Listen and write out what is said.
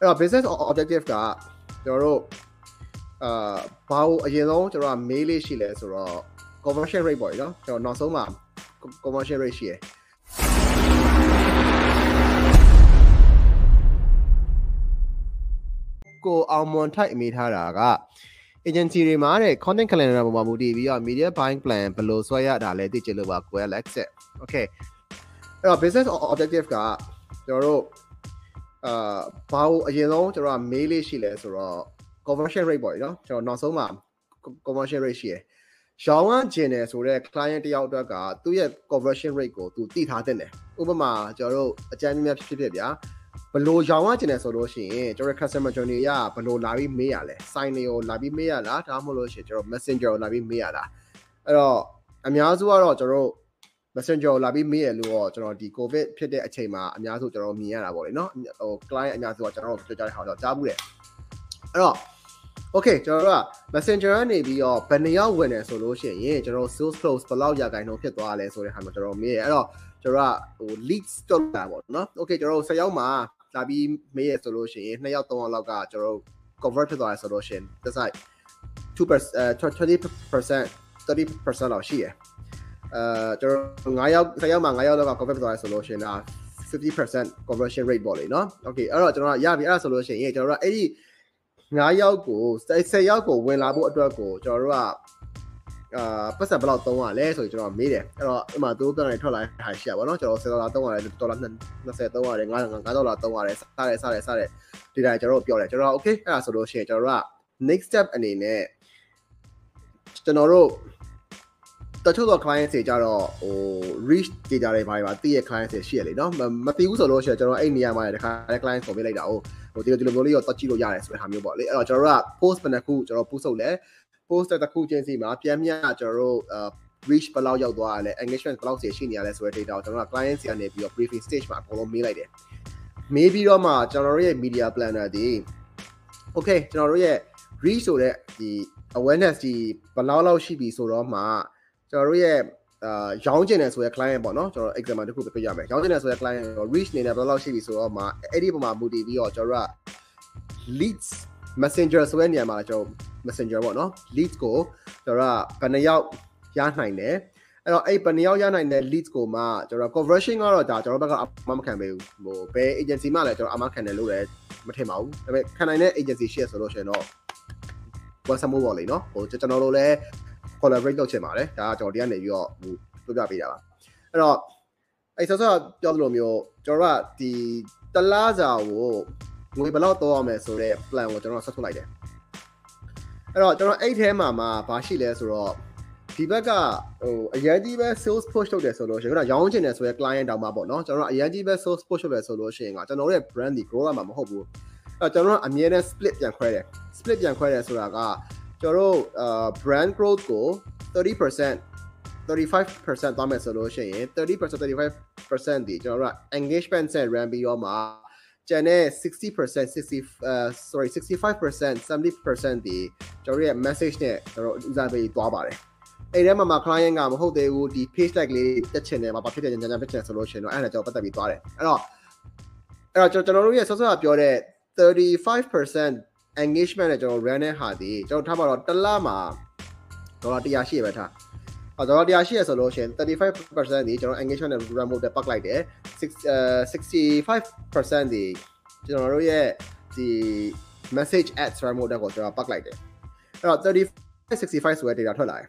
အဲ့တော့ business objective ကကျွန်တော်တို့အာဘာလို့အရင်ဆုံးကျွန်တော်က mail လေးရှိလဲဆိုတော့ conversion rate ပေါ့နော်ကျွန်တော်နောက်ဆုံးမှာ conversion rate ရှိရယ်ကိုအောင်မွန်ထိုက်အမိထားတာက agency တွေမှာတဲ့ content calendar ပေါ်မှာမူတည်ပြီးတော့ media buying plan ဘယ်လိုဆွဲရတာလဲသိချင်လို့ပါကိုယ် Alex okay အဲ့တော့ business objective ကကျွန်တော်တို့ အာဘာလို့အရင်ဆုံးကျွန်တော်က mail လေးရှိလဲဆိုတော့ conversion rate ပေါ့နော်ကျွန်တော်နောက်ဆုံးမှာ conversion rate ရှိရယ်ရောင်းရကျင်တယ်ဆိုတော့ client တယောက်အတွက်ကသူ့ရဲ့ conversion rate ကိုသူသိထားတဲ့တယ်ဥပမာကျွန်တော်တို့အကြမ်းများဖြစ်ဖြစ်ဗျာဘလို့ရောင်းရကျင်တယ်ဆိုလို့ရှိရင်ကျွန်တော် customer journey ရဘလို့လာပြီးမေးရလဲ sign တွေကိုလာပြီးမေးရလားဒါမှမဟုတ်လို့ရှိရင်ကျွန်တော် messenger ကိုလာပြီးမေးရလားအဲ့တော့အများစုကတော့ကျွန်တော် messenger ကိုလာပြီးမေးရလို့တော့ကျွန်တော်ဒီ covid ဖြစ်တဲ့အချိန်မှာအများစုကျွန်တော်မြင်ရတာပေါ့လေနော်ဟို client အများစုကကျွန်တော်တို့ပြောကြတဲ့ဟာတော့ကြားဘူးတယ်အဲ့တော့ okay ကျွန်တော်တို့က messenger ကနေပြီးတော့ဘယ်နှယောက်ဝင်တယ်ဆိုလို့ရှိရင်ကျွန်တော် sales close ဘယ်လောက်ရာခိုင်နှုန်းဖြစ်သွားလဲဆိုတဲ့ဟာမှာကျွန်တော်မေးရအဲ့တော့ကျွန်တော်ကဟို leads တော့တာပေါ့နော် okay ကျွန်တော်10ယောက်မှာလာပြီးမေးရဆိုလို့ရှိရင်2ယောက်3ယောက်လောက်ကကျွန်တော် convert ဖြစ်သွားတယ်ဆိုလို့ရှိရင် that's like 2% 20% 30%လောက်ရှိရယ် အဲကျွန်တော်9ယောက်10ယောက်မှာ9ယောက်လောက်က convert ဖြစ်သွားတယ်ဆိုလို့ရှိရင်ဒါ50% conversion rate ပေါ့လေနော် okay အဲ့တော့ကျွန်တော်ကရပြီအဲ့ဒါဆိုလို့ရှိရင်ကျွန်တော်တို့ကအဲ့ဒီ9ယောက်ကို10ယောက်ကိုဝင်လာဖို့အတွက်ကိုကျွန်တော်တို့ကအာပတ်စံဘယ်လောက်သုံးရလဲဆိုရင်ကျွန်တော်မေးတယ်အဲ့တော့အမှသူတို့ပြန်ထွက်လာတဲ့ဟာရှိရပါတော့ကျွန်တော်10ဒေါ်လာသုံးရတယ်ဒေါ်လာ20သုံးရတယ်9 9ဒေါ်လာသုံးရတယ်စတယ်စတယ်စတယ်ဒီတိုင်းကျွန်တော်တို့ပြောတယ်ကျွန်တော် okay အဲ့ဒါဆိုလို့ရှိရင်ကျွန်တော်တို့က next step အနေနဲ့ကျွန်တော်တို့ တချို့သော client တွေကြတော့ဟို reach data တွေဘာတွေပါတည့်ရဲ့ client တွေရှိရလေနော်မသိဘူးဆိုလို့ရှိရင်ကျွန်တော်အဲ့နေရာမှာတခါ client ဆိုပေးလိုက်တာဟိုဟိုဒီလိုဒီလိုမျိုးလေးတော့တတ်ကြည့်လို့ရတယ်ဆိုတဲ့ဟာမျိုးပေါ့လေအဲ့တော့ကျွန်တော်တို့က post ဘယ်နှခုကျွန်တော် post လုပ်လဲ post တစ်ခုချင်းစီမှာပြန်မြကျွန်တော်တို့ reach ဘယ်လောက်ရောက်သွားရလဲ engagement ဘယ်လောက်ရှိနေရလဲဆိုတဲ့ data ကိုကျွန်တော်က client စီကနေပြီးတော့ briefing stage မှာအကုန်လုံးမေးလိုက်တယ်မေးပြီးတော့မှကျွန်တော်တို့ရဲ့ media planner ဒီ okay ကျွန်တော်တို့ရဲ့ reach ဆိုတဲ့ဒီ awareness ဒီဘယ်လောက်လောက်ရှိပြီဆိုတော့မှ ကျွန်တော်တို့ရဲ့အာရောင်းကျင်တယ်ဆိုရယ် client ပေါ့နော်ကျွန်တော် example တစ်ခုပြပြရမယ်ရောင်းကျင်တယ်ဆိုရယ် client ကို reach နေတယ်ဘယ်လောက်ရှိပြီဆိုတော့မှအဲ့ဒီပုံမှာမူတည်ပြီးတော့ကျွန်တော်တို့က leads messenger ဆိုတဲ့နေရာမှာကျွန်တော် messenger ပေါ့နော် leads ကိုကျွန်တော်ကဘယ်နှယောက်ရနိုင်တယ်အဲ့တော့အဲ့ဘယ်နှယောက်ရနိုင်တဲ့ leads ကိုမှကျွန်တော် conversion ကတော့ဒါကျွန်တော်ဘက်ကအမမခံပေးဘူးဟိုဘယ် agency မှလည်းကျွန်တော်အမခံတယ်လို့လည်းမထင်ပါဘူးဒါပေမဲ့ခံနိုင်တဲ့ agency share ဆိုလို့ရှိရင်တော့ WhatsApp မို့ပေါ့လေနော်ဟိုကျွန်တော်တို့လည်း collaborate လုပ်ချင်ပါတယ်ဒါကကျွန်တော်ဒီကနေပြီးတော့ဟိုပြောပြပေးတာပါအဲ့တော့အဲ့ဆောဆောပြောသလိုမျိုးကျွန်တော်ကဒီတလားစာကိုငွေဘယ်လောက်တော့ရမယ်ဆိုတော့ plan ကိုကျွန်တော်ဆက်ထုတ်လိုက်တယ်အဲ့တော့ကျွန်တော်အဲ့ထဲမှာမှာဘာရှိလဲဆိုတော့ဒီဘက်ကဟိုအရင်ကြီးပဲ sales push လုပ်တယ်ဆိုလို့ရှိရင်ခုနရောင်းချင်တယ်ဆိုရဲ client တောင်မှပေါ့နော်ကျွန်တော်အရင်ကြီးပဲ sales push လုပ်တယ်ဆိုလို့ရှိရင်ကကျွန်တော်ရဲ့ brand ဒီ grow ရမှာမဟုတ်ဘူးအဲ့တော့ကျွန်တော်ကအမြဲတမ်း split ပြန်ခွဲတယ် split ပြန်ခွဲတယ်ဆိုတာက ကျွန်တော်တို့အာ brand growth ကို30% 35%သွားမယ်ဆိုလို့ရှိရင်30% 35%ဒီကျွန်တော်တို့က engagement ဆက် run ပြီးတော့မှကျန်တဲ့60% 60 uh sorry 65% 70%ဒီကျွန်တော်ရဲ့ message နဲ့ကျွန်တော်ဦးစားပေးသွားပါတယ်အဲ့ထဲမှာမှာ client ကမဟုတ်သေးဘူးဒီ page tag လေးတက်ချင်တယ်မှာဘာဖြစ်တယ်ညာညာဖြစ်ချင်ဆိုလို့ရှိရင်တော့အဲ့ဒါကျွန်တော်ပတ်သက်ပြီးသွားတယ်အဲ့တော့အဲ့တော့ကျွန်တော်တို့ရဲ့ဆော့ဆော့ပြောတဲ့35% engagement နဲ့ကျွန်တော် run တဲ့ဟာဒီကျွန်တော်ထားပါတော့တစ်လမှာဒေါ်လာ100ရှိရပဲထားအော်ဒေါ်လာ100ရှိရဆိုလို့ရှိရင်35%ဒီကျွန်တော် engagement နဲ့ run mode ပတ်လိုက်တယ်65%ဒီကျွန်တော်တို့ရဲ့ဒီ message ads run mode ကိုကျွန်တော်ပတ်လိုက်တယ်အဲ့တော့35 65ဆိုတဲ့ data ထွက်လာတယ်